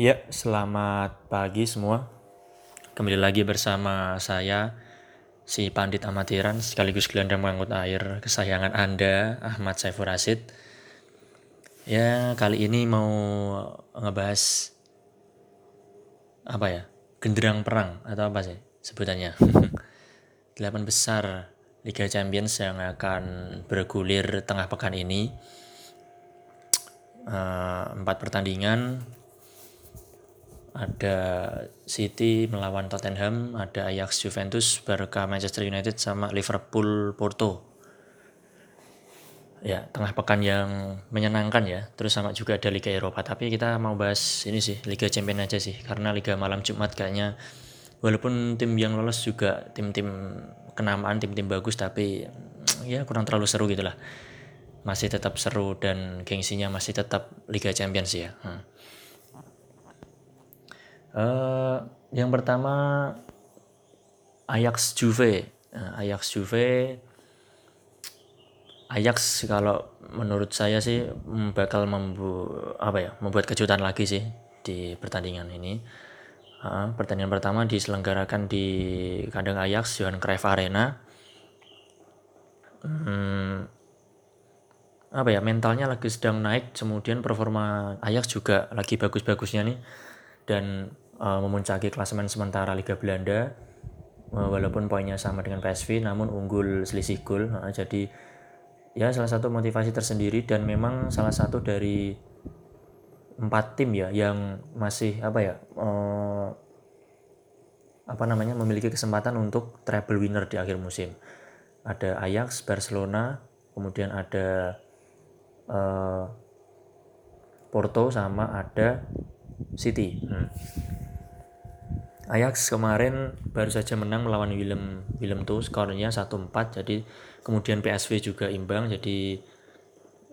Ya, selamat pagi semua. Kembali lagi bersama saya, si Pandit Amatiran, sekaligus gelandang mengangkut air kesayangan Anda, Ahmad Saifur Rasid. Ya, kali ini mau ngebahas apa ya? Genderang perang atau apa sih sebutannya? Delapan besar Liga Champions yang akan bergulir tengah pekan ini. Uh, empat pertandingan ada City melawan Tottenham, ada Ajax Juventus, Barca Manchester United sama Liverpool Porto. Ya, tengah pekan yang menyenangkan ya. Terus sama juga ada Liga Eropa, tapi kita mau bahas ini sih, Liga Champions aja sih. Karena Liga malam Jumat kayaknya walaupun tim yang lolos juga tim-tim kenamaan, tim-tim bagus tapi ya kurang terlalu seru gitu lah. Masih tetap seru dan gengsinya masih tetap Liga Champions ya. Hmm. Uh, yang pertama Ajax Juve. Nah, Ajax Juve Ajax kalau menurut saya sih mm, bakal membu apa ya membuat kejutan lagi sih di pertandingan ini. Uh, pertandingan pertama diselenggarakan di kandang Ajax Johan Cruyff Arena. Hmm, apa ya mentalnya lagi sedang naik, kemudian performa Ajax juga lagi bagus-bagusnya nih dan uh, memuncaki klasemen sementara Liga Belanda. Uh, walaupun poinnya sama dengan PSV namun unggul selisih gol. Uh, jadi ya salah satu motivasi tersendiri dan memang salah satu dari empat tim ya yang masih apa ya uh, apa namanya memiliki kesempatan untuk treble winner di akhir musim. Ada Ajax Barcelona kemudian ada uh, Porto sama ada City. Hmm. Ajax kemarin baru saja menang melawan Willem Willem tuh skornya 1-4 jadi kemudian PSV juga imbang jadi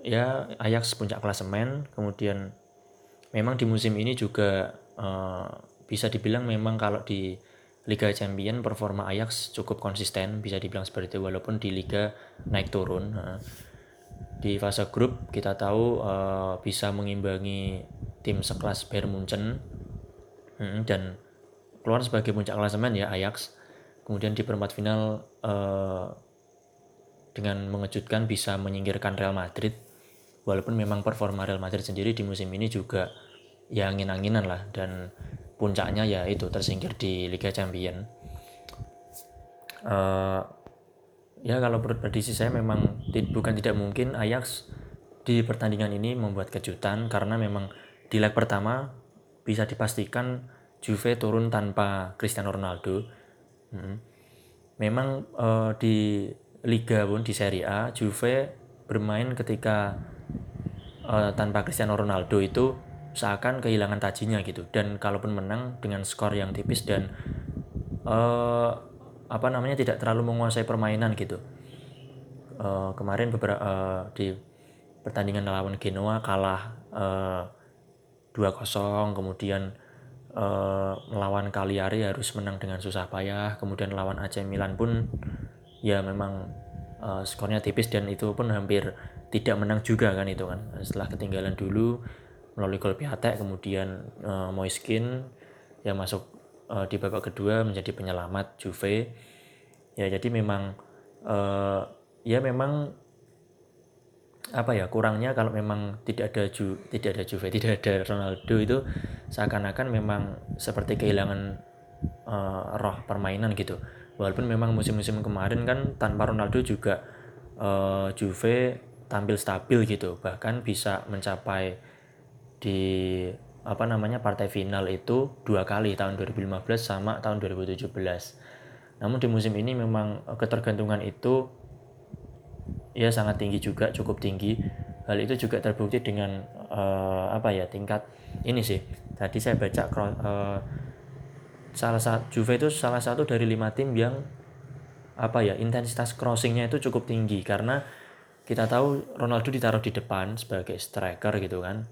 ya Ajax puncak klasemen. Kemudian memang di musim ini juga uh, bisa dibilang memang kalau di Liga Champion performa Ajax cukup konsisten bisa dibilang seperti itu walaupun di Liga naik turun. Uh, di fase grup kita tahu uh, bisa mengimbangi tim sekelas Bayern Munchen dan keluar sebagai puncak klasemen ya Ajax. Kemudian di perempat final uh, dengan mengejutkan bisa menyingkirkan Real Madrid. Walaupun memang performa Real Madrid sendiri di musim ini juga ya angin-anginan lah dan puncaknya ya itu tersingkir di Liga Champion. Uh, ya kalau menurut prediksi saya memang bukan tidak mungkin Ajax di pertandingan ini membuat kejutan karena memang di leg pertama bisa dipastikan Juve turun tanpa Cristiano Ronaldo. Hmm. Memang uh, di Liga pun di Serie A Juve bermain ketika uh, tanpa Cristiano Ronaldo itu seakan kehilangan tajinya gitu dan kalaupun menang dengan skor yang tipis dan uh, apa namanya tidak terlalu menguasai permainan gitu. Uh, kemarin beberapa uh, di pertandingan lawan Genoa kalah uh, 2-0 kemudian uh, melawan Cagliari harus menang dengan susah payah kemudian lawan AC Milan pun ya memang uh, skornya tipis dan itu pun hampir tidak menang juga kan itu kan. Setelah ketinggalan dulu melalui gol Piatek kemudian uh, Moiskin yang masuk uh, di babak kedua menjadi penyelamat Juve. Ya jadi memang uh, ya memang apa ya kurangnya kalau memang tidak ada Ju, tidak ada Juve tidak ada Ronaldo itu seakan-akan memang seperti kehilangan uh, roh permainan gitu. Walaupun memang musim-musim kemarin kan tanpa Ronaldo juga uh, Juve tampil stabil gitu. Bahkan bisa mencapai di apa namanya partai final itu dua kali tahun 2015 sama tahun 2017 namun di musim ini memang ketergantungan itu ya sangat tinggi juga cukup tinggi. Hal itu juga terbukti dengan uh, apa ya tingkat ini sih. Tadi saya baca uh, salah satu Juve itu salah satu dari lima tim yang apa ya intensitas crossingnya itu cukup tinggi. Karena kita tahu Ronaldo ditaruh di depan sebagai striker gitu kan.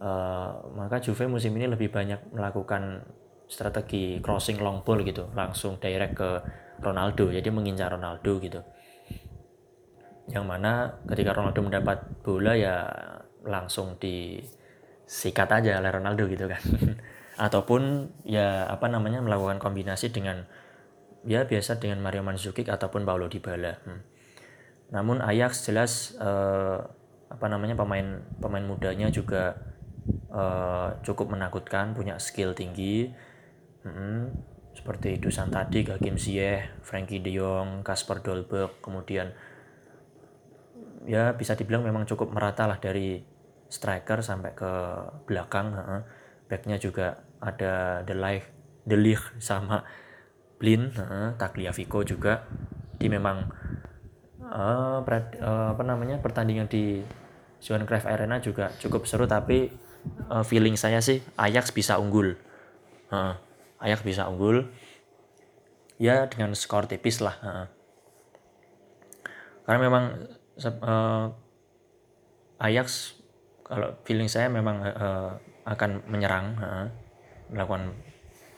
Uh, maka Juve musim ini lebih banyak melakukan strategi crossing long ball gitu. Langsung direct ke Ronaldo. Jadi mengincar Ronaldo gitu yang mana ketika Ronaldo mendapat bola ya langsung disikat aja oleh Ronaldo gitu kan ataupun ya apa namanya melakukan kombinasi dengan ya biasa dengan Mario Mandzukic ataupun Paulo Dybala. Hmm. Namun Ajax jelas uh, apa namanya pemain pemain mudanya juga uh, cukup menakutkan, punya skill tinggi. Hmm, seperti Dusan tadi, Hakim Ziyech, Frankie De Jong, Kasper Dolberg, kemudian ya bisa dibilang memang cukup merata lah dari striker sampai ke belakang. Backnya juga ada The Ligt, The Ligt sama Blin, Tagliafico juga. Di memang uh, apa namanya pertandingan di Johan Cruyff Arena juga cukup seru tapi uh, feeling saya sih Ajax bisa unggul. Uh, Ajax bisa unggul. Ya dengan skor tipis lah. Karena memang uh, Ajax kalau feeling saya memang uh, akan menyerang, uh, melakukan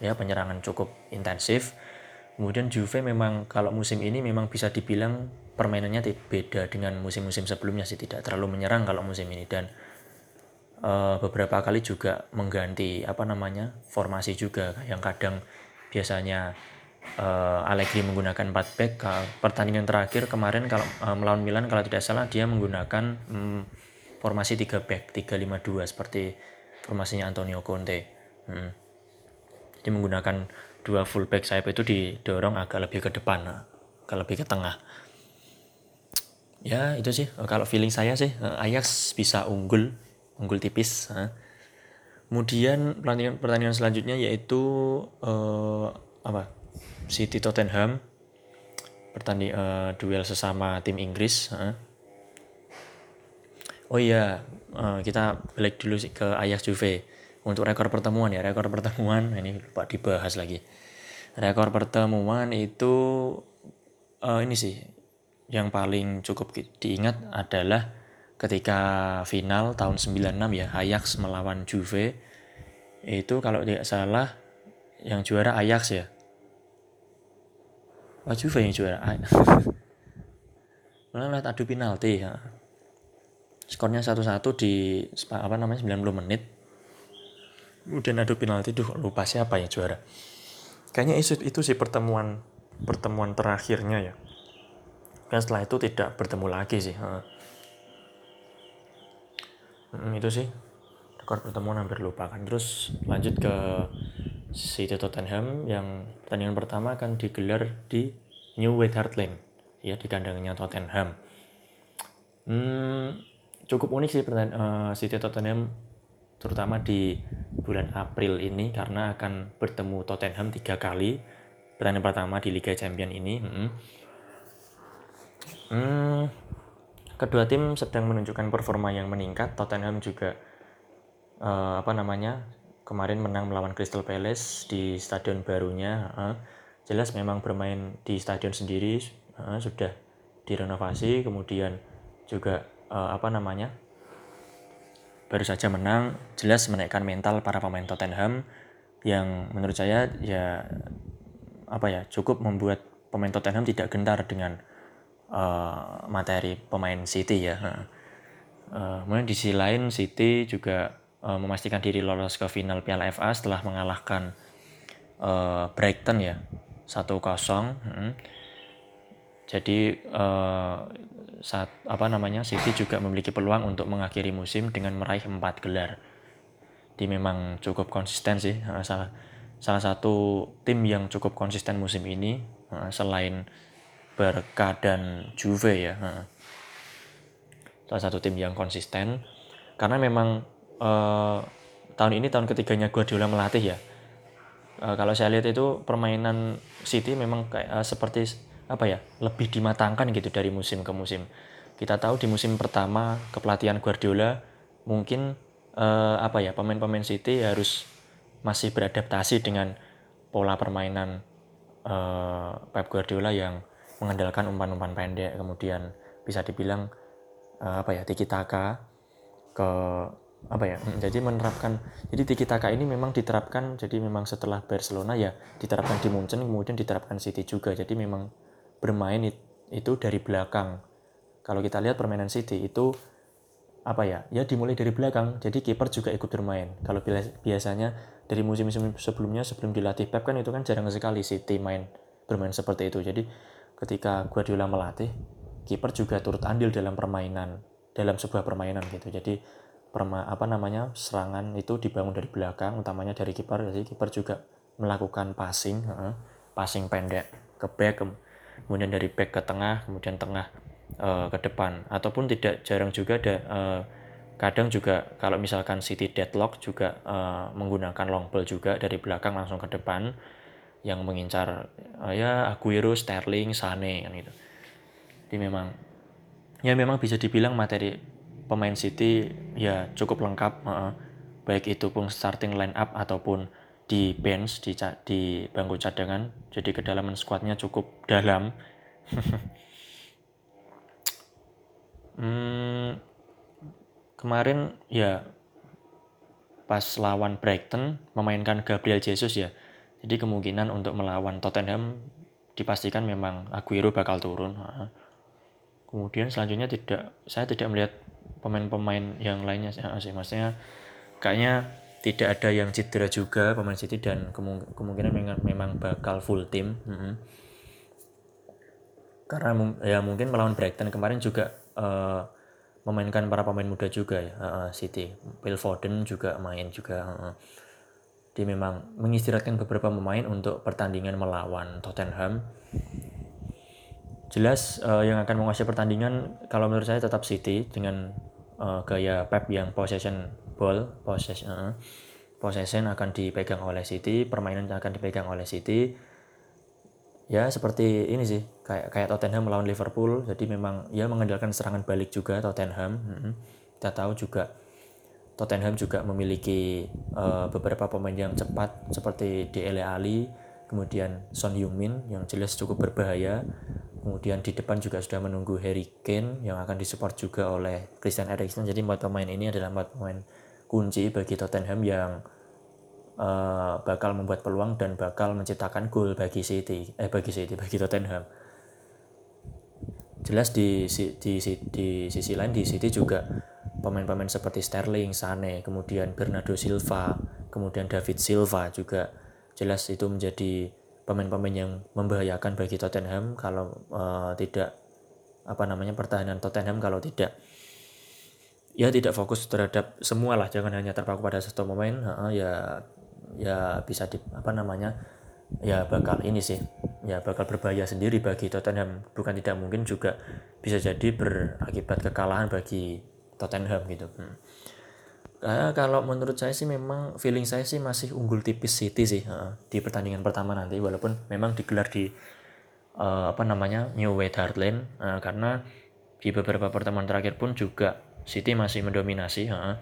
ya penyerangan cukup intensif. Kemudian Juve memang kalau musim ini memang bisa dibilang permainannya beda dengan musim-musim sebelumnya sih tidak terlalu menyerang kalau musim ini dan uh, beberapa kali juga mengganti apa namanya formasi juga yang kadang biasanya uh, Allegri menggunakan 4 back. Pertandingan terakhir kemarin kalau uh, melawan Milan kalau tidak salah dia menggunakan um, formasi 3 back 352 seperti formasinya Antonio Conte. Hmm. dia menggunakan dua fullback sayap itu didorong agak lebih ke depan agak lebih ke tengah. Ya itu sih kalau feeling saya sih eh, Ajax bisa unggul unggul tipis kemudian pertandingan pertandingan selanjutnya yaitu uh, apa City Tottenham pertanding uh, duel sesama tim Inggris oh iya uh, kita balik dulu ke Ajax Juve. Untuk rekor pertemuan ya rekor pertemuan. Ini lupa dibahas lagi. Rekor pertemuan itu uh, ini sih yang paling cukup diingat adalah ketika final tahun 96 ya Ajax melawan Juve. Itu kalau tidak salah yang juara Ajax ya oh, Juve yang juara. Malah lihat adu penalti ya skornya satu-satu di apa namanya 90 menit. Kemudian adu penalti duh lupa siapa ya juara. Kayaknya itu itu sih pertemuan pertemuan terakhirnya ya. Kan setelah itu tidak bertemu lagi sih hmm, itu sih. Rekor pertemuan hampir lupakan terus lanjut ke City Tottenham yang pertandingan pertama akan digelar di New White Lane ya di kandangnya Tottenham. Hmm, cukup unik sih pertandingan uh, City Tottenham terutama di bulan April ini karena akan bertemu Tottenham tiga kali pertandingan pertama di Liga Champion ini. Hmm. Hmm, kedua tim sedang menunjukkan performa yang meningkat. Tottenham juga uh, apa namanya kemarin menang melawan Crystal Palace di stadion barunya jelas memang bermain di stadion sendiri sudah direnovasi kemudian juga uh, apa namanya baru saja menang jelas menaikkan mental para pemain Tottenham yang menurut saya ya apa ya cukup membuat pemain Tottenham tidak gentar dengan uh, materi pemain City ya. Uh, kemudian di sisi lain City juga memastikan diri lolos ke final Piala FA setelah mengalahkan uh, Brighton ya 1-0. Hmm. Jadi uh, saat apa namanya City juga memiliki peluang untuk mengakhiri musim dengan meraih empat gelar. Di memang cukup konsisten sih salah salah satu tim yang cukup konsisten musim ini selain Barca dan Juve ya. Salah satu tim yang konsisten karena memang uh, tahun ini tahun ketiganya Guardiola melatih ya. Uh, kalau saya lihat itu permainan City memang kayak uh, seperti apa ya lebih dimatangkan gitu dari musim ke musim. Kita tahu di musim pertama kepelatihan Guardiola mungkin eh, apa ya pemain-pemain City harus masih beradaptasi dengan pola permainan eh, Pep Guardiola yang mengandalkan umpan-umpan pendek kemudian bisa dibilang eh, apa ya tiki taka ke apa ya hmm, jadi menerapkan jadi tiki taka ini memang diterapkan jadi memang setelah Barcelona ya diterapkan di Munchen kemudian diterapkan City juga jadi memang bermain itu dari belakang. Kalau kita lihat permainan City itu apa ya? Ya dimulai dari belakang. Jadi kiper juga ikut bermain. Kalau biasanya dari musim-musim sebelumnya sebelum dilatih Pep kan itu kan jarang sekali City main bermain seperti itu jadi ketika Guardiola melatih kiper juga turut andil dalam permainan dalam sebuah permainan gitu jadi perma, apa namanya serangan itu dibangun dari belakang utamanya dari kiper jadi kiper juga melakukan passing uh, passing pendek ke back kemudian dari back ke tengah kemudian tengah uh, ke depan ataupun tidak jarang juga ada uh, kadang juga kalau misalkan City deadlock juga uh, menggunakan long ball juga dari belakang langsung ke depan yang mengincar uh, ya Aguero, Sterling, Sane kan gitu. Jadi memang ya memang bisa dibilang materi pemain City ya cukup lengkap baik itu pun starting line up ataupun di bench di di bangku cadangan jadi kedalaman skuadnya cukup dalam hmm, kemarin ya pas lawan Brighton memainkan Gabriel Jesus ya. Jadi kemungkinan untuk melawan Tottenham dipastikan memang Aguero bakal turun. Kemudian selanjutnya tidak saya tidak melihat pemain-pemain yang lainnya sih maksudnya kayaknya tidak ada yang cedera juga pemain City dan kemungkinan memang bakal full tim. Karena ya mungkin melawan Brighton kemarin juga uh, memainkan para pemain muda juga ya uh, City. Phil Foden juga main juga uh, dia memang mengistirahatkan beberapa pemain untuk pertandingan melawan Tottenham jelas uh, yang akan menguasai pertandingan kalau menurut saya tetap City dengan uh, gaya Pep yang possession ball possession uh, possession akan dipegang oleh City permainan akan dipegang oleh City. Ya seperti ini sih kayak kayak Tottenham melawan Liverpool. Jadi memang ya mengandalkan serangan balik juga Tottenham hmm. kita tahu juga Tottenham juga memiliki uh, beberapa pemain yang cepat seperti Dele Ali kemudian Son Heung-min yang jelas cukup berbahaya kemudian di depan juga sudah menunggu Harry Kane yang akan disupport juga oleh Christian Eriksen. Jadi empat pemain ini adalah empat pemain kunci bagi Tottenham yang uh, bakal membuat peluang dan bakal menciptakan gol bagi City eh bagi City bagi Tottenham. Jelas di di di, di sisi lain di City juga pemain-pemain seperti Sterling, Sane, kemudian Bernardo Silva, kemudian David Silva juga jelas itu menjadi pemain-pemain yang membahayakan bagi Tottenham kalau uh, tidak apa namanya pertahanan Tottenham kalau tidak ya tidak fokus terhadap semua lah jangan hanya terpaku pada satu pemain uh, ya ya bisa di apa namanya ya bakal ini sih ya bakal berbahaya sendiri bagi Tottenham bukan tidak mungkin juga bisa jadi berakibat kekalahan bagi Tottenham gitu hmm. Nah, kalau menurut saya sih memang feeling saya sih masih unggul tipis City sih uh, di pertandingan pertama nanti walaupun memang digelar di uh, apa namanya New White Hart Lane uh, karena di beberapa pertemuan terakhir pun juga City masih mendominasi uh,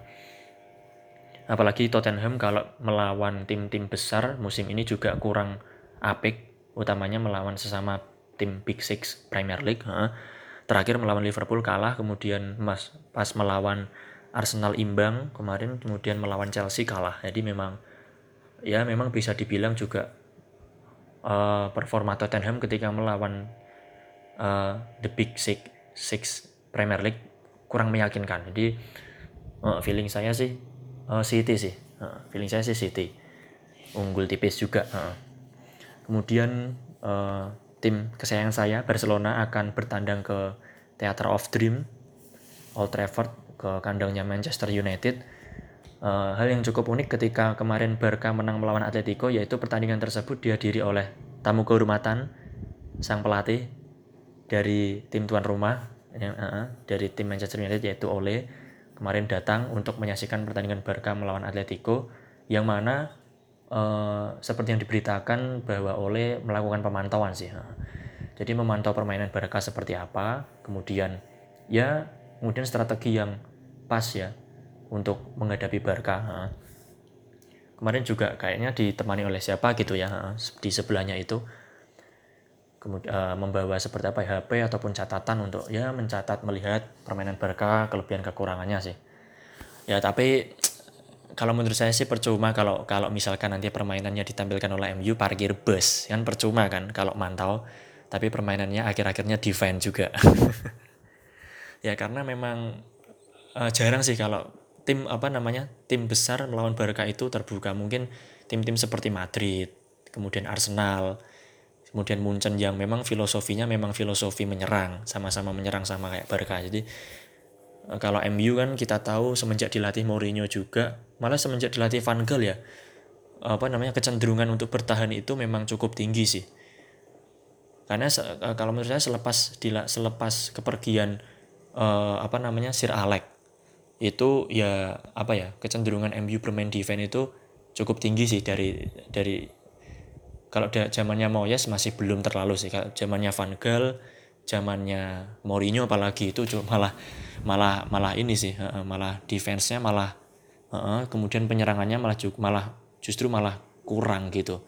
Apalagi Tottenham kalau melawan tim-tim besar musim ini juga kurang apik, utamanya melawan sesama tim Big Six Premier League. Terakhir melawan Liverpool kalah, kemudian mas pas melawan Arsenal imbang kemarin, kemudian melawan Chelsea kalah. Jadi memang ya memang bisa dibilang juga uh, performa Tottenham ketika melawan uh, the Big Six, Six Premier League kurang meyakinkan. Jadi uh, feeling saya sih uh, City sih uh, feeling saya sih City unggul tipis juga uh. kemudian uh, tim kesayangan saya Barcelona akan bertandang ke Theater of Dream Old Trafford ke kandangnya Manchester United uh, hal yang cukup unik ketika kemarin Barca menang melawan Atletico yaitu pertandingan tersebut dihadiri oleh tamu kehormatan sang pelatih dari tim tuan rumah yang uh, dari tim Manchester United yaitu Ole kemarin datang untuk menyaksikan pertandingan Barca melawan Atletico yang mana uh, seperti yang diberitakan bahwa Ole melakukan pemantauan sih. Jadi memantau permainan Barca seperti apa, kemudian ya kemudian strategi yang pas ya untuk menghadapi Barca. Kemarin juga kayaknya ditemani oleh siapa gitu ya di sebelahnya itu. Kemudian uh, membawa seperti apa HP ataupun catatan untuk ya mencatat melihat permainan Barca kelebihan kekurangannya sih. Ya tapi kalau menurut saya sih percuma kalau kalau misalkan nanti permainannya ditampilkan oleh MU parkir bus. Kan percuma kan kalau mantau tapi permainannya akhir-akhirnya defend juga ya karena memang uh, jarang sih kalau tim apa namanya tim besar melawan Barca itu terbuka. Mungkin tim-tim seperti Madrid kemudian Arsenal kemudian Munchen yang memang filosofinya memang filosofi menyerang sama-sama menyerang sama kayak Barca. Jadi eh, kalau MU kan kita tahu semenjak dilatih Mourinho juga malah semenjak dilatih Van Gaal ya apa namanya kecenderungan untuk bertahan itu memang cukup tinggi sih. Karena eh, kalau menurut saya selepas selepas kepergian uh, apa namanya Sir Alex. Itu ya apa ya kecenderungan MU bermain defense itu cukup tinggi sih dari dari kalau zamannya Moyes masih belum terlalu sih. Kalau zamannya Van Gaal zamannya Mourinho apalagi itu cuma malah malah malah ini sih malah defense-nya malah uh, kemudian penyerangannya malah malah justru malah kurang gitu.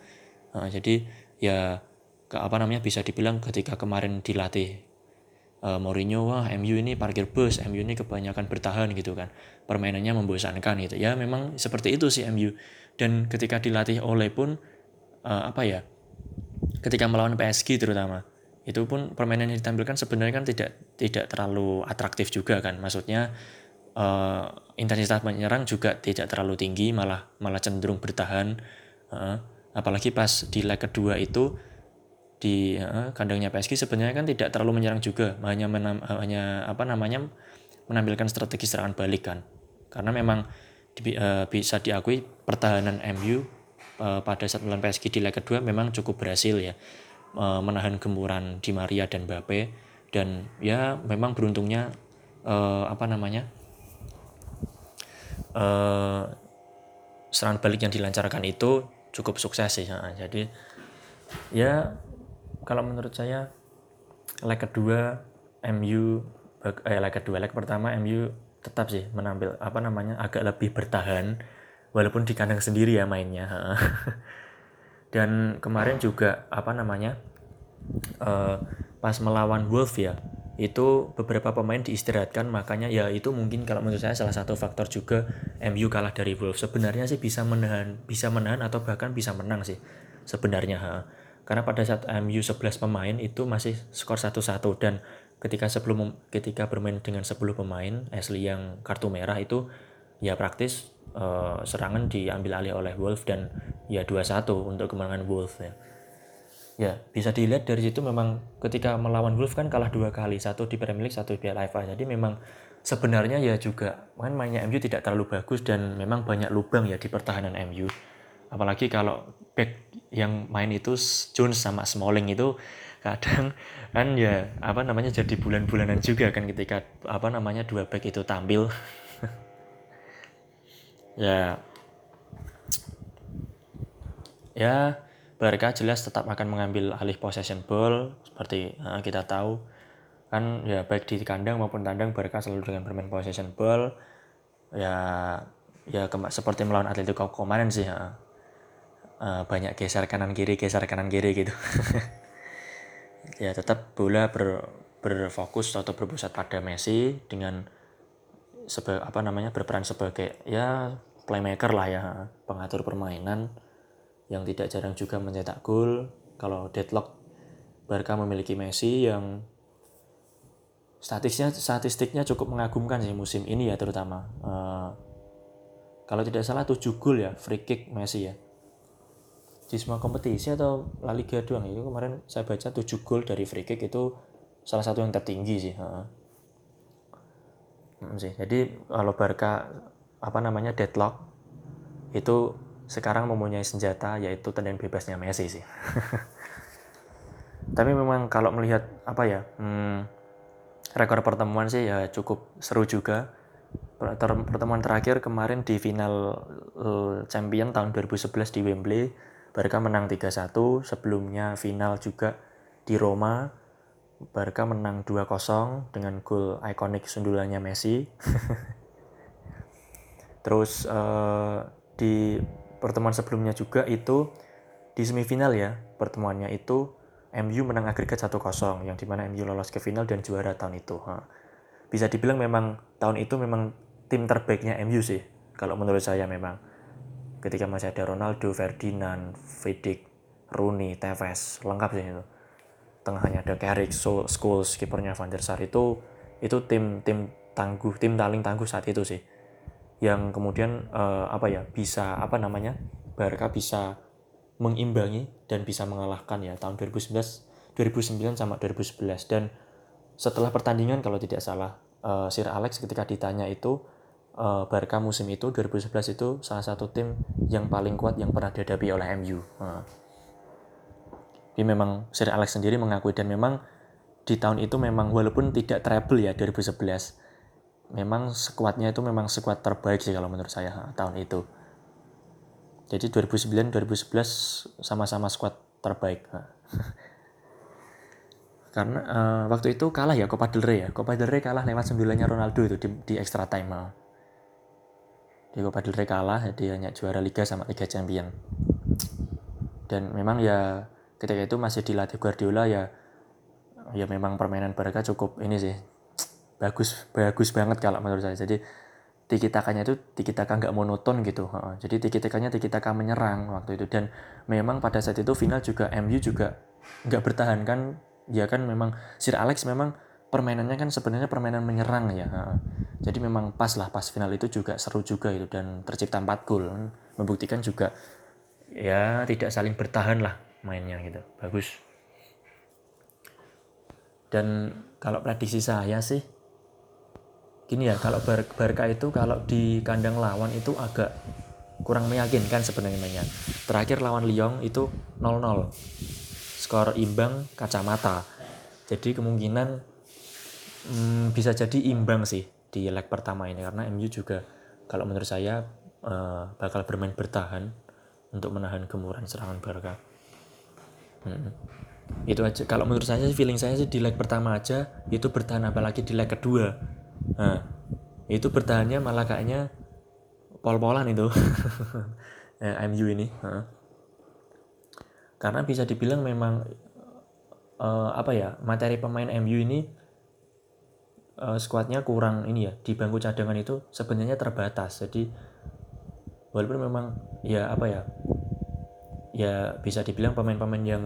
Uh, jadi ya ke apa namanya bisa dibilang ketika kemarin dilatih uh, Mourinho wah MU ini parkir bus MU ini kebanyakan bertahan gitu kan. Permainannya membosankan gitu. Ya memang seperti itu sih MU dan ketika dilatih oleh pun uh, apa ya ketika melawan PSG terutama itu pun permainan yang ditampilkan sebenarnya kan tidak tidak terlalu atraktif juga kan. Maksudnya uh, intensitas menyerang juga tidak terlalu tinggi malah malah cenderung bertahan. Uh, apalagi pas di leg kedua itu di kandangnya PSG sebenarnya kan tidak terlalu menyerang juga hanya menam, hanya apa namanya menampilkan strategi serangan balik kan. Karena memang di, uh, bisa diakui pertahanan MU uh, pada saat melawan PSG di leg kedua memang cukup berhasil ya uh, menahan gemburan Di Maria dan Mbappe. Dan ya memang beruntungnya uh, apa namanya uh, serangan balik yang dilancarkan itu cukup sukses nah, jadi ya kalau menurut saya leg kedua MU eh leg kedua leg pertama MU tetap sih menampil apa namanya agak lebih bertahan walaupun di kandang sendiri ya mainnya dan kemarin juga apa namanya uh, pas melawan Wolf ya itu beberapa pemain diistirahatkan makanya ya itu mungkin kalau menurut saya salah satu faktor juga MU kalah dari Wolf sebenarnya sih bisa menahan bisa menahan atau bahkan bisa menang sih sebenarnya ha. Karena pada saat MU 11 pemain itu masih skor 1-1 dan ketika sebelum ketika bermain dengan 10 pemain Ashley yang kartu merah itu ya praktis uh, serangan diambil alih oleh Wolf dan ya 2-1 untuk kemenangan Wolf ya. Ya, bisa dilihat dari situ memang ketika melawan Wolf kan kalah dua kali, satu di Premier League, satu di Piala FA. Jadi memang sebenarnya ya juga main mainnya MU tidak terlalu bagus dan memang banyak lubang ya di pertahanan MU. Apalagi kalau back yang main itu Jones sama Smalling itu kadang kan ya apa namanya jadi bulan-bulanan juga kan ketika apa namanya dua back itu tampil. Ya. Ya Barca jelas tetap akan mengambil alih possession ball seperti uh, kita tahu. Kan ya baik di kandang maupun tandang Barca selalu dengan bermain possession ball. Ya ya seperti melawan Atletico kemarin sih uh, uh, banyak geser kanan kiri geser kanan kiri gitu. Ya tetap bola ber, berfokus atau berpusat pada Messi dengan seba, apa namanya berperan sebagai ya playmaker lah ya pengatur permainan yang tidak jarang juga mencetak gol. Kalau deadlock Barca memiliki Messi yang statistiknya statistiknya cukup mengagumkan sih musim ini ya terutama. Uh, kalau tidak salah 7 gol ya free kick Messi ya di semua kompetisi atau La Liga doang itu kemarin saya baca 7 gol dari free kick itu salah satu yang tertinggi sih. Hmm, sih. Jadi kalau Barca apa namanya deadlock itu sekarang mempunyai senjata yaitu tendangan bebasnya Messi sih. Tapi memang kalau melihat apa ya hmm, rekor pertemuan sih ya cukup seru juga. Pertemuan terakhir kemarin di final eh, Champion tahun 2011 di Wembley, Barca menang 3-1. Sebelumnya final juga di Roma Barca menang 2-0 dengan gol ikonik sundulannya Messi. Terus uh, di pertemuan sebelumnya juga itu di semifinal ya pertemuannya itu MU menang agregat 1-0 yang di mana MU lolos ke final dan juara tahun itu. Bisa dibilang memang tahun itu memang tim terbaiknya MU sih kalau menurut saya memang ketika masih ada Ronaldo, Ferdinand, Vidic, Rooney, Tevez lengkap sih itu. Tengahnya ada Carrick, Scholes, kipernya Van der Sar. Itu itu tim tim tangguh, tim paling tangguh saat itu sih. yang kemudian uh, apa ya bisa apa namanya Barca bisa mengimbangi dan bisa mengalahkan ya tahun 2011 2009 sama 2011 dan setelah pertandingan kalau tidak salah uh, Sir Alex ketika ditanya itu uh, Barca musim itu 2011 itu salah satu tim yang paling kuat yang pernah dihadapi oleh MU. Uh. Jadi memang Sir Alex sendiri mengakui dan memang di tahun itu memang walaupun tidak treble ya 2011 memang sekuatnya itu memang sekuat terbaik sih kalau menurut saya tahun itu. Jadi 2009 2011 sama-sama squad terbaik. Karena uh, waktu itu kalah ya Copa del Rey ya. Copa del Rey kalah lewat sembilannya Ronaldo itu di, di extra time. Di Copa del Rey kalah dia hanya juara Liga sama Liga Champion. Dan memang ya ketika itu masih dilatih Guardiola ya ya memang permainan Barca cukup ini sih bagus bagus banget kalau menurut saya. Jadi tiki takanya itu tiki taka nggak monoton gitu. Jadi tiki takanya tiki taka menyerang waktu itu dan memang pada saat itu final juga MU juga nggak bertahan kan ya kan memang Sir Alex memang permainannya kan sebenarnya permainan menyerang ya. Jadi memang pas lah pas final itu juga seru juga itu dan tercipta 4 gol membuktikan juga ya tidak saling bertahan lah mainnya gitu. Bagus. Dan kalau prediksi saya sih gini ya kalau Bar Barca itu kalau di kandang lawan itu agak kurang meyakinkan sebenarnya mainnya. Terakhir lawan Lyon itu 0-0 skor imbang kacamata. Jadi kemungkinan hmm, bisa jadi imbang sih di leg pertama ini karena MU juga kalau menurut saya uh, bakal bermain bertahan untuk menahan gemuran serangan Barca. Hmm. Itu aja. Kalau menurut saya feeling saya sih di leg pertama aja itu bertahan apalagi di leg kedua. Nah, itu bertahannya malah kayaknya pol-polan itu. MU ini. Uh karena bisa dibilang memang uh, apa ya materi pemain MU ini uh, skuadnya kurang ini ya di bangku cadangan itu sebenarnya terbatas. Jadi walaupun memang ya apa ya ya bisa dibilang pemain-pemain yang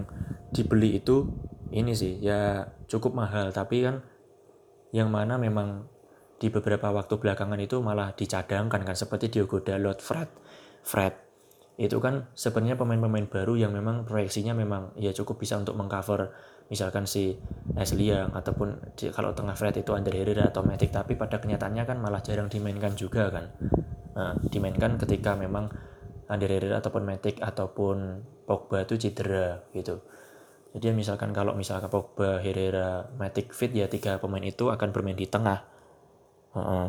dibeli itu ini sih ya cukup mahal. Tapi kan yang mana memang di beberapa waktu belakangan itu malah dicadangkan kan seperti Diogo Dalot, Fred, Fred itu kan sebenarnya pemain-pemain baru yang memang proyeksinya memang ya cukup bisa untuk mengcover misalkan si Ashley yang ataupun di, kalau tengah Fred itu Andre Herrera atau Matic tapi pada kenyataannya kan malah jarang dimainkan juga kan. Nah, dimainkan ketika memang Andre Herrera ataupun Matic ataupun Pogba itu cedera gitu. Jadi misalkan kalau misalkan Pogba, Herrera, Matic fit ya tiga pemain itu akan bermain di tengah. Uh -uh.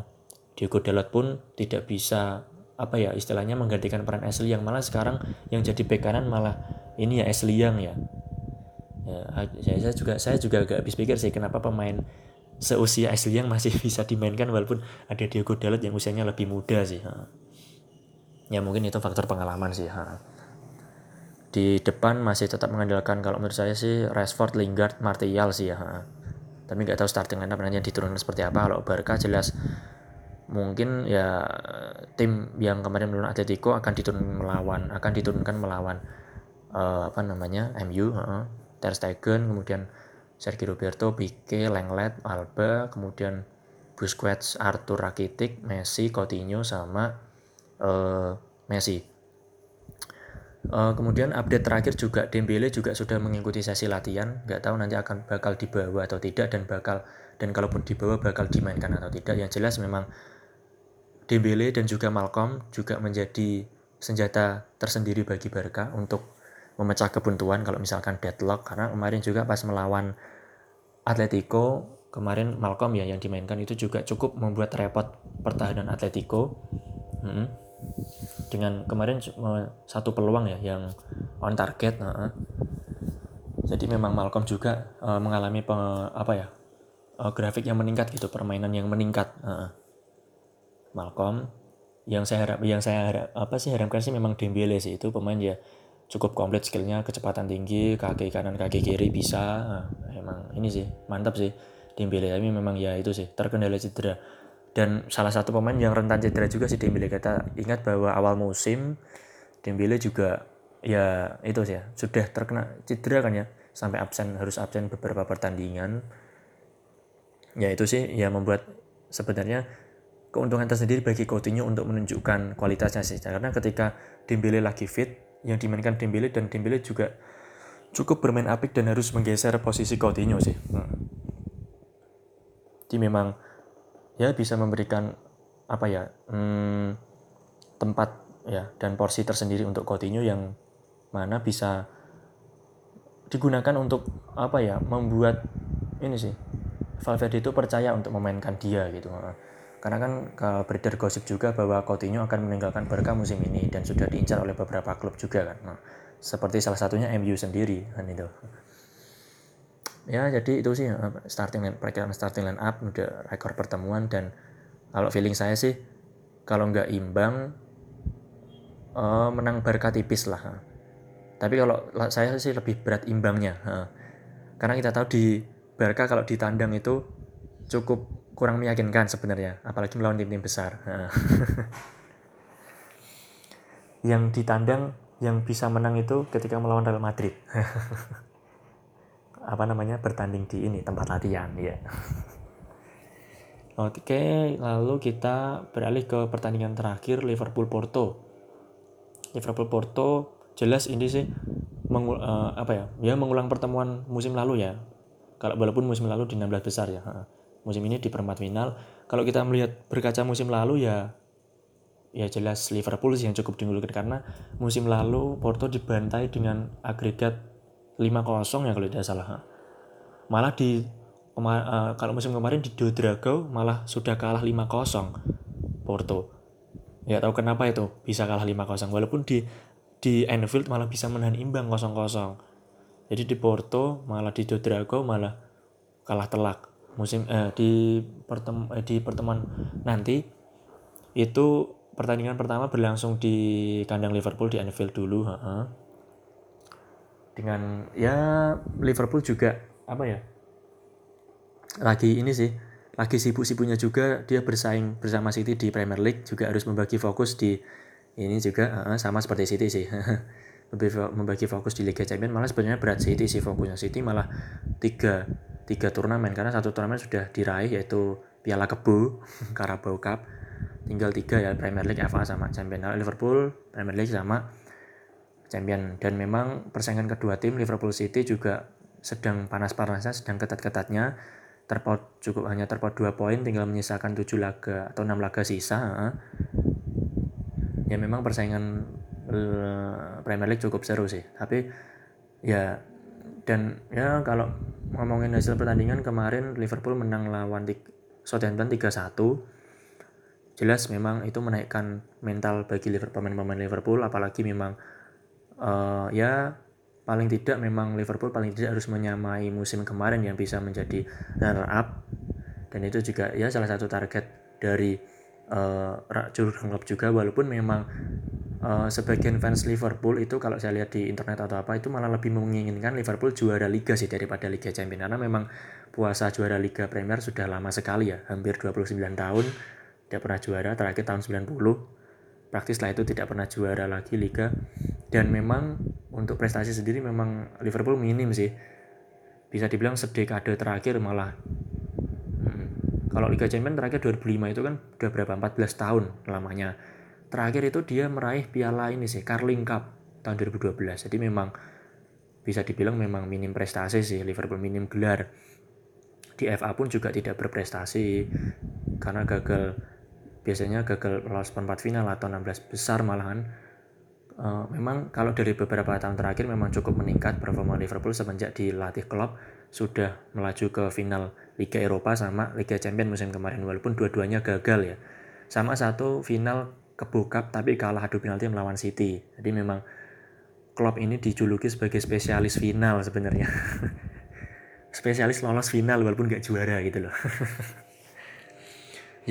Diego Dalot pun tidak bisa apa ya istilahnya menggantikan peran Ashley yang malah sekarang yang jadi bek kanan malah ini ya Ashley yang ya. ya saya juga saya juga agak habis pikir sih kenapa pemain seusia Ashley yang masih bisa dimainkan walaupun ada Diego Dalot yang usianya lebih muda sih. Ya mungkin itu faktor pengalaman sih. Di depan masih tetap mengandalkan kalau menurut saya sih Rashford, Lingard, Martial sih ya. Tapi nggak tahu starting lineup nanti diturunkan seperti apa. Kalau Barca jelas mungkin ya tim yang kemarin melawan Atletico akan diturunkan melawan akan diturunkan melawan uh, apa namanya MU uh, Ter Stegen kemudian Sergio Roberto Pique Lenglet Alba kemudian Busquets Arthur Rakitic Messi Coutinho sama uh, Messi. Uh, kemudian update terakhir juga Dembele juga sudah mengikuti sesi latihan. Nggak tahu nanti akan bakal dibawa atau tidak dan bakal dan kalaupun dibawa bakal dimainkan atau tidak. Yang jelas memang Dembele dan juga Malcolm juga menjadi senjata tersendiri bagi Barca untuk memecah kebuntuan kalau misalkan deadlock. Karena kemarin juga pas melawan Atletico kemarin Malcolm ya yang dimainkan itu juga cukup membuat repot pertahanan Atletico. Hmm. dengan kemarin satu peluang ya yang on target uh jadi memang Malcolm juga uh, mengalami apa ya uh, grafik yang meningkat gitu permainan yang meningkat uh Malcolm yang saya harap yang saya harap apa sih harapkan sih memang Dembele sih. Itu pemain ya cukup komplit skillnya kecepatan tinggi kaki kanan kaki kiri bisa. Nah, emang ini sih mantap sih Dembele. Tapi memang ya itu sih terkendala cedera. Dan salah satu pemain yang rentan cedera juga sih Dembele. Kita ingat bahwa awal musim Dembele juga ya itu sih ya sudah terkena cedera kan ya. Sampai absen harus absen beberapa pertandingan. Ya itu sih ya membuat sebenarnya keuntungan tersendiri bagi Coutinho untuk menunjukkan kualitasnya sih. Karena ketika Dembele lagi fit yang dimainkan Dembele dan Dembele juga cukup bermain apik dan harus menggeser posisi Coutinho sih. Hmm. jadi memang ya bisa memberikan apa ya hmm, tempat ya dan porsi tersendiri untuk Coutinho yang mana bisa digunakan untuk apa ya membuat ini sih Valverde itu percaya untuk memainkan dia gitu karena kan beredar gosip juga bahwa Coutinho akan meninggalkan Barca musim ini dan sudah diincar oleh beberapa klub juga kan. Nah, seperti salah satunya MU sendiri kan itu. Ya jadi itu sih starting line perakiraan starting line up udah rekor pertemuan dan kalau feeling saya sih kalau nggak imbang uh, menang Barca tipis lah. Tapi kalau saya sih lebih berat imbangnya. Karena kita tahu di Barca kalau ditandang itu cukup kurang meyakinkan sebenarnya, apalagi melawan tim-tim besar. yang ditandang yang bisa menang itu ketika melawan Real Madrid. Apa namanya? bertanding di ini tempat latihan, ya. Oke, lalu kita beralih ke pertandingan terakhir Liverpool Porto. Liverpool Porto jelas ini sih mengul, uh, apa ya? Ya mengulang pertemuan musim lalu ya. Kalau walaupun musim lalu di 16 besar ya musim ini di perempat final. Kalau kita melihat berkaca musim lalu ya ya jelas Liverpool sih yang cukup diunggulkan karena musim lalu Porto dibantai dengan agregat 5-0 ya kalau tidak salah. Malah di uh, kalau musim kemarin di Dodrago malah sudah kalah 5-0 Porto. Ya tahu kenapa itu bisa kalah 5-0 walaupun di di Anfield malah bisa menahan imbang 0-0. Jadi di Porto malah di Dodrago malah kalah telak musim eh, di pertem eh, di pertemuan nanti itu pertandingan pertama berlangsung di kandang Liverpool di Anfield dulu ha -ha. dengan ya Liverpool juga apa ya lagi ini sih lagi sibuk-sibuknya juga dia bersaing bersama City di Premier League juga harus membagi fokus di ini juga uh, sama seperti City sih lebih membagi fokus di Liga Champions malah sebenarnya berat City sih fokusnya City malah tiga tiga turnamen karena satu turnamen sudah diraih yaitu Piala Kebu Carabao Cup. Tinggal tiga ya Premier League FA sama Champion Liverpool Premier League sama Champion dan memang persaingan kedua tim Liverpool City juga sedang panas-panasnya sedang ketat-ketatnya. Terpaut cukup hanya terpaut dua poin tinggal menyisakan tujuh laga atau enam laga sisa ya memang persaingan eh, Premier League cukup seru sih. Tapi ya dan ya kalau ngomongin hasil pertandingan kemarin Liverpool menang lawan Southampton 3-1 jelas memang itu menaikkan mental bagi pemain-pemain Liverpool apalagi memang uh, ya paling tidak memang Liverpool paling tidak harus menyamai musim kemarin yang bisa menjadi runner up dan itu juga ya salah satu target dari uh, Jurgen Klopp juga walaupun memang uh, sebagian fans Liverpool itu kalau saya lihat di internet atau apa itu malah lebih menginginkan Liverpool juara Liga sih daripada Liga Champions. Karena memang puasa juara Liga Premier sudah lama sekali ya hampir 29 tahun tidak pernah juara terakhir tahun 90 praktis lah itu tidak pernah juara lagi Liga. Dan memang untuk prestasi sendiri memang Liverpool minim sih. Bisa dibilang sedekade terakhir malah. Hmm, kalau Liga Champions terakhir 2005 itu kan udah berapa? 14 tahun lamanya terakhir itu dia meraih piala ini sih Carling Cup tahun 2012 jadi memang bisa dibilang memang minim prestasi sih Liverpool minim gelar. Di FA pun juga tidak berprestasi karena gagal biasanya gagal lolos perempat final atau 16 besar malahan. Uh, memang kalau dari beberapa tahun terakhir memang cukup meningkat performa Liverpool semenjak dilatih klub sudah melaju ke final Liga Eropa sama Liga Champions musim kemarin. Walaupun dua-duanya gagal ya. Sama satu final kebokap tapi kalah adu penalti melawan City. Jadi memang klub ini dijuluki sebagai spesialis final sebenarnya. spesialis lolos final walaupun gak juara gitu loh.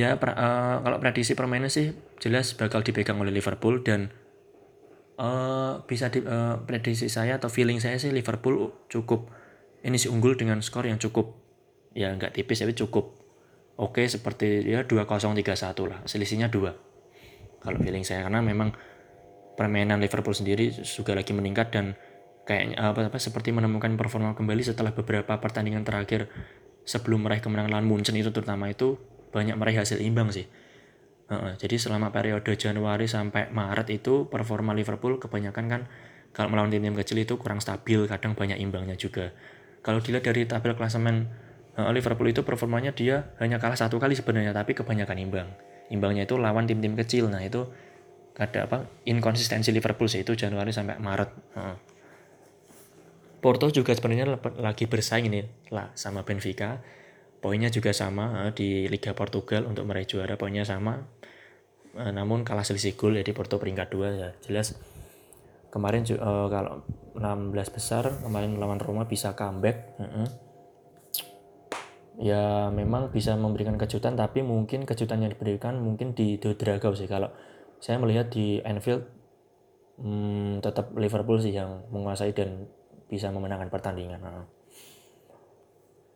ya pra, uh, kalau prediksi permainan sih jelas bakal dipegang oleh Liverpool dan uh, bisa di, uh, prediksi saya atau feeling saya sih Liverpool cukup ini sih unggul dengan skor yang cukup ya nggak tipis tapi cukup oke seperti ya 2-0 3-1 lah selisihnya 2 kalau feeling saya karena memang permainan Liverpool sendiri juga lagi meningkat dan kayaknya apa apa seperti menemukan performa kembali setelah beberapa pertandingan terakhir sebelum meraih kemenangan lawan Munchen itu terutama itu banyak meraih hasil imbang sih Uh, jadi selama periode Januari sampai Maret itu performa Liverpool kebanyakan kan kalau melawan tim-tim kecil itu kurang stabil, kadang banyak imbangnya juga. Kalau dilihat dari tabel klasemen uh, Liverpool itu performanya dia hanya kalah satu kali sebenarnya, tapi kebanyakan imbang. Imbangnya itu lawan tim-tim kecil. Nah itu ada apa inkonsistensi Liverpool sih itu Januari sampai Maret. Uh. Porto juga sebenarnya lagi bersaing ini lah sama Benfica poinnya juga sama uh, di Liga Portugal untuk meraih juara poinnya sama uh, namun kalah selisih gol jadi Porto peringkat dua ya jelas kemarin uh, kalau 16 besar kemarin melawan Roma bisa comeback -uh. Ya memang bisa memberikan kejutan tapi mungkin kejutan yang diberikan mungkin di Dragao sih. Kalau saya melihat di Anfield hmm, tetap Liverpool sih yang menguasai dan bisa memenangkan pertandingan.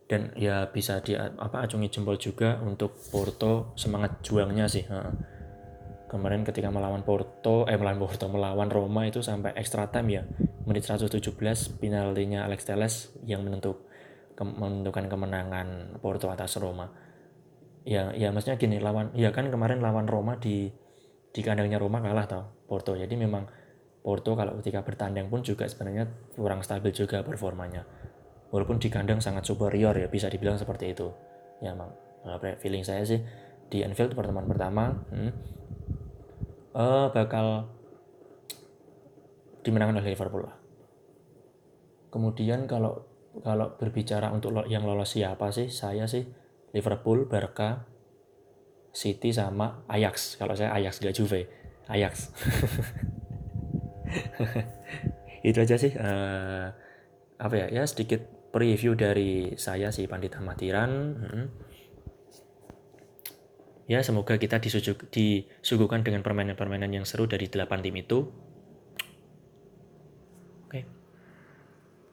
Dan ya bisa di apa acungi jempol juga untuk Porto semangat juangnya sih. Kemarin ketika melawan Porto eh melawan Porto melawan Roma itu sampai extra time ya. Menit 117 penaltinya Alex Teles yang menentuk ke, menentukan kemenangan Porto atas Roma. Ya ya maksudnya gini lawan ya kan kemarin lawan Roma di di kandangnya Roma kalah tau Porto. Jadi memang Porto kalau ketika bertanding pun juga sebenarnya kurang stabil juga performanya. Walaupun di kandang sangat superior ya bisa dibilang seperti itu. Ya emang feeling saya sih di Anfield pertemuan pertama hmm, uh, bakal dimenangkan oleh Liverpool lah. Kemudian kalau kalau berbicara untuk yang lolos siapa sih saya sih Liverpool Barca City sama Ajax kalau saya Ajax gak Juve Ajax itu aja sih uh, apa ya ya sedikit preview dari saya si Pandita Matiran. Hmm. Ya, semoga kita disuguhkan dengan permainan-permainan yang seru dari delapan tim itu.